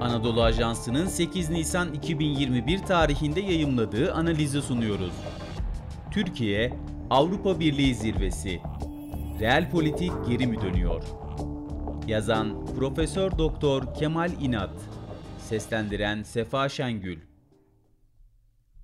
Anadolu Ajansı'nın 8 Nisan 2021 tarihinde yayımladığı analizi sunuyoruz. Türkiye, Avrupa Birliği Zirvesi. Real politik geri mi dönüyor? Yazan Profesör Doktor Kemal İnat. Seslendiren Sefa Şengül.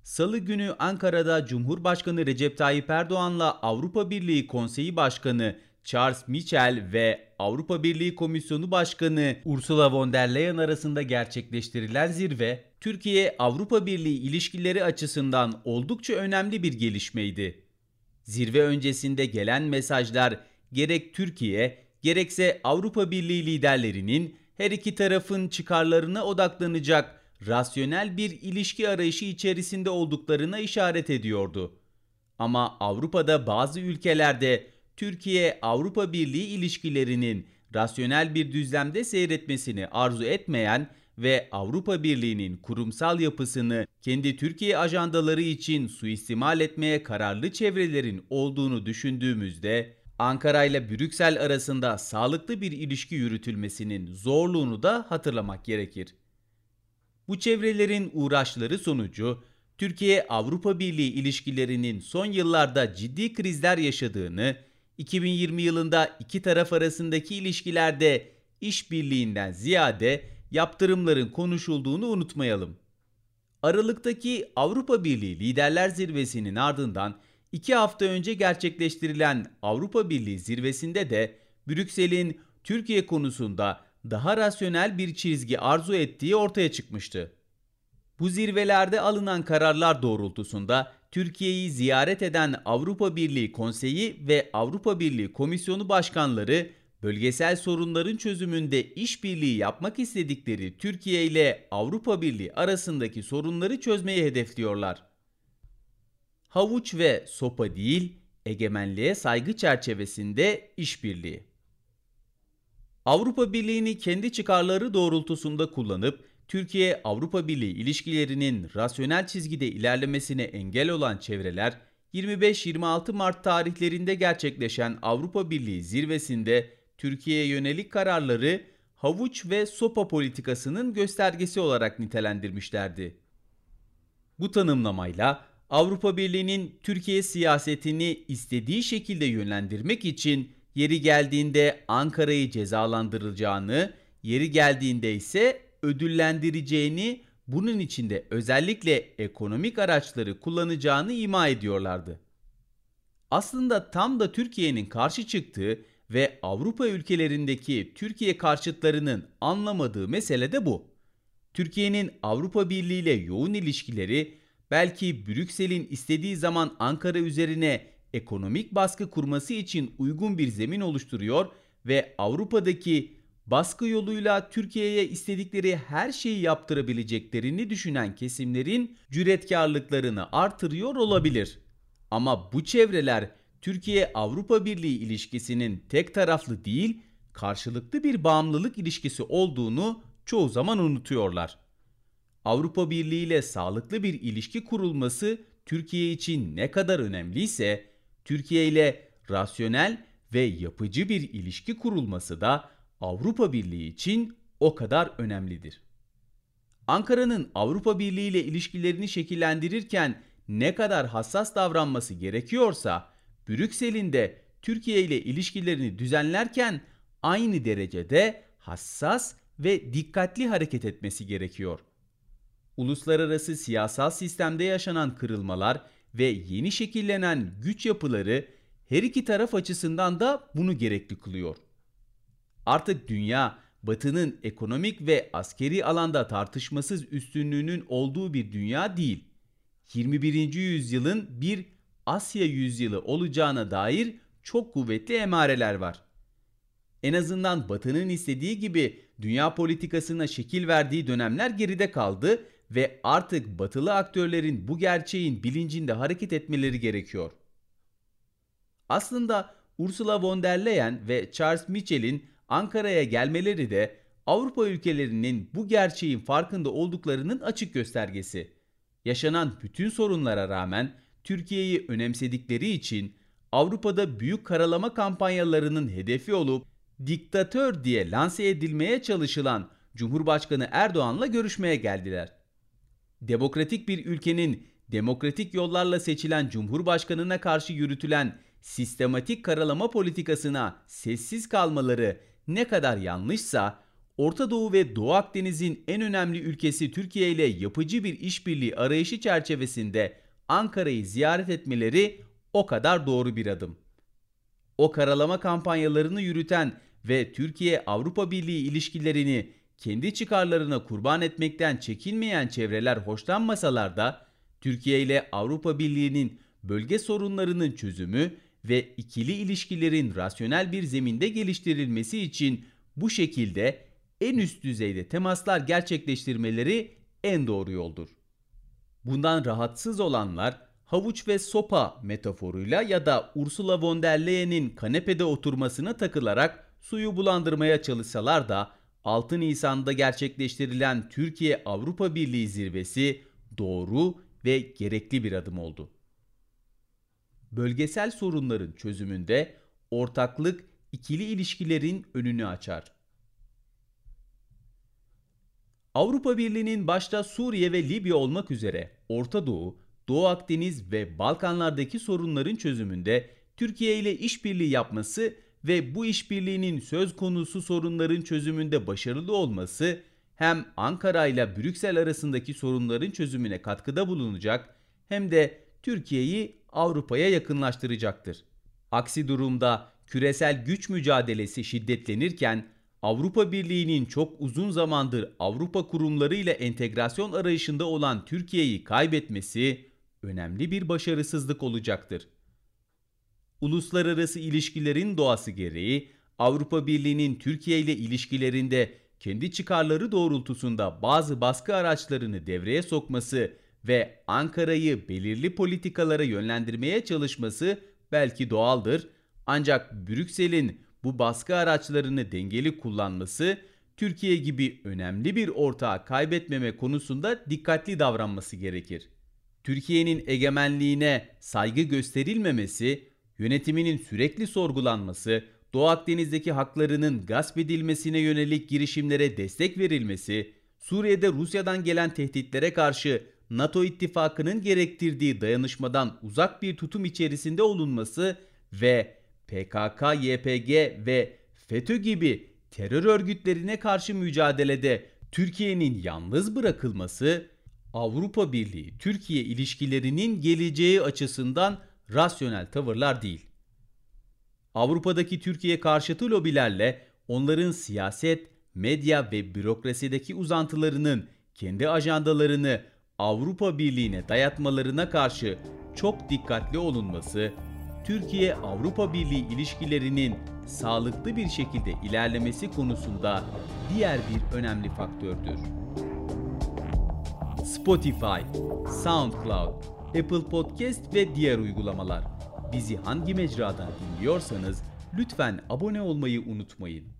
Salı günü Ankara'da Cumhurbaşkanı Recep Tayyip Erdoğan'la Avrupa Birliği Konseyi Başkanı Charles Michel ve Avrupa Birliği Komisyonu Başkanı Ursula von der Leyen arasında gerçekleştirilen zirve, Türkiye-Avrupa Birliği ilişkileri açısından oldukça önemli bir gelişmeydi. Zirve öncesinde gelen mesajlar gerek Türkiye gerekse Avrupa Birliği liderlerinin her iki tarafın çıkarlarına odaklanacak rasyonel bir ilişki arayışı içerisinde olduklarına işaret ediyordu. Ama Avrupa'da bazı ülkelerde Türkiye-Avrupa Birliği ilişkilerinin rasyonel bir düzlemde seyretmesini arzu etmeyen ve Avrupa Birliği'nin kurumsal yapısını kendi Türkiye ajandaları için suistimal etmeye kararlı çevrelerin olduğunu düşündüğümüzde Ankara ile Brüksel arasında sağlıklı bir ilişki yürütülmesinin zorluğunu da hatırlamak gerekir. Bu çevrelerin uğraşları sonucu Türkiye-Avrupa Birliği ilişkilerinin son yıllarda ciddi krizler yaşadığını, 2020 yılında iki taraf arasındaki ilişkilerde işbirliğinden ziyade yaptırımların konuşulduğunu unutmayalım. Aralıktaki Avrupa Birliği Liderler Zirvesi'nin ardından iki hafta önce gerçekleştirilen Avrupa Birliği Zirvesi'nde de Brüksel'in Türkiye konusunda daha rasyonel bir çizgi arzu ettiği ortaya çıkmıştı. Bu zirvelerde alınan kararlar doğrultusunda Türkiye'yi ziyaret eden Avrupa Birliği Konseyi ve Avrupa Birliği Komisyonu başkanları bölgesel sorunların çözümünde işbirliği yapmak istedikleri Türkiye ile Avrupa Birliği arasındaki sorunları çözmeyi hedefliyorlar. Havuç ve sopa değil, egemenliğe saygı çerçevesinde işbirliği. Avrupa Birliği'ni kendi çıkarları doğrultusunda kullanıp Türkiye Avrupa Birliği ilişkilerinin rasyonel çizgide ilerlemesine engel olan çevreler 25-26 Mart tarihlerinde gerçekleşen Avrupa Birliği zirvesinde Türkiye'ye yönelik kararları havuç ve sopa politikasının göstergesi olarak nitelendirmişlerdi. Bu tanımlamayla Avrupa Birliği'nin Türkiye siyasetini istediği şekilde yönlendirmek için yeri geldiğinde Ankara'yı cezalandırılacağını, yeri geldiğinde ise ödüllendireceğini, bunun içinde özellikle ekonomik araçları kullanacağını ima ediyorlardı. Aslında tam da Türkiye'nin karşı çıktığı ve Avrupa ülkelerindeki Türkiye karşıtlarının anlamadığı mesele de bu. Türkiye'nin Avrupa Birliği ile yoğun ilişkileri belki Brüksel'in istediği zaman Ankara üzerine ekonomik baskı kurması için uygun bir zemin oluşturuyor ve Avrupa'daki baskı yoluyla Türkiye'ye istedikleri her şeyi yaptırabileceklerini düşünen kesimlerin cüretkarlıklarını artırıyor olabilir. Ama bu çevreler Türkiye-Avrupa Birliği ilişkisinin tek taraflı değil, karşılıklı bir bağımlılık ilişkisi olduğunu çoğu zaman unutuyorlar. Avrupa Birliği ile sağlıklı bir ilişki kurulması Türkiye için ne kadar önemliyse, Türkiye ile rasyonel ve yapıcı bir ilişki kurulması da Avrupa Birliği için o kadar önemlidir. Ankara'nın Avrupa Birliği ile ilişkilerini şekillendirirken ne kadar hassas davranması gerekiyorsa, Brüksel'in de Türkiye ile ilişkilerini düzenlerken aynı derecede hassas ve dikkatli hareket etmesi gerekiyor. Uluslararası siyasal sistemde yaşanan kırılmalar ve yeni şekillenen güç yapıları her iki taraf açısından da bunu gerekli kılıyor. Artık dünya Batı'nın ekonomik ve askeri alanda tartışmasız üstünlüğünün olduğu bir dünya değil. 21. yüzyılın bir Asya yüzyılı olacağına dair çok kuvvetli emareler var. En azından Batı'nın istediği gibi dünya politikasına şekil verdiği dönemler geride kaldı ve artık batılı aktörlerin bu gerçeğin bilincinde hareket etmeleri gerekiyor. Aslında Ursula von der Leyen ve Charles Michel'in Ankara'ya gelmeleri de Avrupa ülkelerinin bu gerçeğin farkında olduklarının açık göstergesi. Yaşanan bütün sorunlara rağmen Türkiye'yi önemsedikleri için Avrupa'da büyük karalama kampanyalarının hedefi olup diktatör diye lanse edilmeye çalışılan Cumhurbaşkanı Erdoğan'la görüşmeye geldiler. Demokratik bir ülkenin demokratik yollarla seçilen Cumhurbaşkanına karşı yürütülen sistematik karalama politikasına sessiz kalmaları ne kadar yanlışsa Orta Doğu ve Doğu Akdeniz'in en önemli ülkesi Türkiye ile yapıcı bir işbirliği arayışı çerçevesinde Ankara'yı ziyaret etmeleri o kadar doğru bir adım. O karalama kampanyalarını yürüten ve Türkiye-Avrupa Birliği ilişkilerini kendi çıkarlarına kurban etmekten çekinmeyen çevreler hoşlanmasalar da Türkiye ile Avrupa Birliği'nin bölge sorunlarının çözümü ve ikili ilişkilerin rasyonel bir zeminde geliştirilmesi için bu şekilde en üst düzeyde temaslar gerçekleştirmeleri en doğru yoldur. Bundan rahatsız olanlar havuç ve sopa metaforuyla ya da Ursula von der Leyen'in kanepede oturmasına takılarak suyu bulandırmaya çalışsalar da 6 Nisan'da gerçekleştirilen Türkiye Avrupa Birliği zirvesi doğru ve gerekli bir adım oldu. Bölgesel sorunların çözümünde ortaklık ikili ilişkilerin önünü açar. Avrupa Birliği'nin başta Suriye ve Libya olmak üzere Orta Doğu, Doğu Akdeniz ve Balkanlardaki sorunların çözümünde Türkiye ile işbirliği yapması ve bu işbirliğinin söz konusu sorunların çözümünde başarılı olması hem Ankara ile Brüksel arasındaki sorunların çözümüne katkıda bulunacak hem de Türkiye'yi Avrupa'ya yakınlaştıracaktır. Aksi durumda küresel güç mücadelesi şiddetlenirken Avrupa Birliği'nin çok uzun zamandır Avrupa kurumları ile entegrasyon arayışında olan Türkiye'yi kaybetmesi önemli bir başarısızlık olacaktır. Uluslararası ilişkilerin doğası gereği Avrupa Birliği'nin Türkiye ile ilişkilerinde kendi çıkarları doğrultusunda bazı baskı araçlarını devreye sokması ve Ankara'yı belirli politikalara yönlendirmeye çalışması belki doğaldır. Ancak Brüksel'in bu baskı araçlarını dengeli kullanması Türkiye gibi önemli bir ortağı kaybetmeme konusunda dikkatli davranması gerekir. Türkiye'nin egemenliğine saygı gösterilmemesi, yönetiminin sürekli sorgulanması, Doğu Akdeniz'deki haklarının gasp edilmesine yönelik girişimlere destek verilmesi, Suriye'de Rusya'dan gelen tehditlere karşı NATO ittifakının gerektirdiği dayanışmadan uzak bir tutum içerisinde olunması ve PKK, YPG ve FETÖ gibi terör örgütlerine karşı mücadelede Türkiye'nin yalnız bırakılması Avrupa Birliği Türkiye ilişkilerinin geleceği açısından rasyonel tavırlar değil. Avrupa'daki Türkiye karşıtı lobilerle onların siyaset, medya ve bürokrasideki uzantılarının kendi ajandalarını Avrupa Birliği'ne dayatmalarına karşı çok dikkatli olunması, Türkiye-Avrupa Birliği ilişkilerinin sağlıklı bir şekilde ilerlemesi konusunda diğer bir önemli faktördür. Spotify, SoundCloud, Apple Podcast ve diğer uygulamalar. Bizi hangi mecradan dinliyorsanız lütfen abone olmayı unutmayın.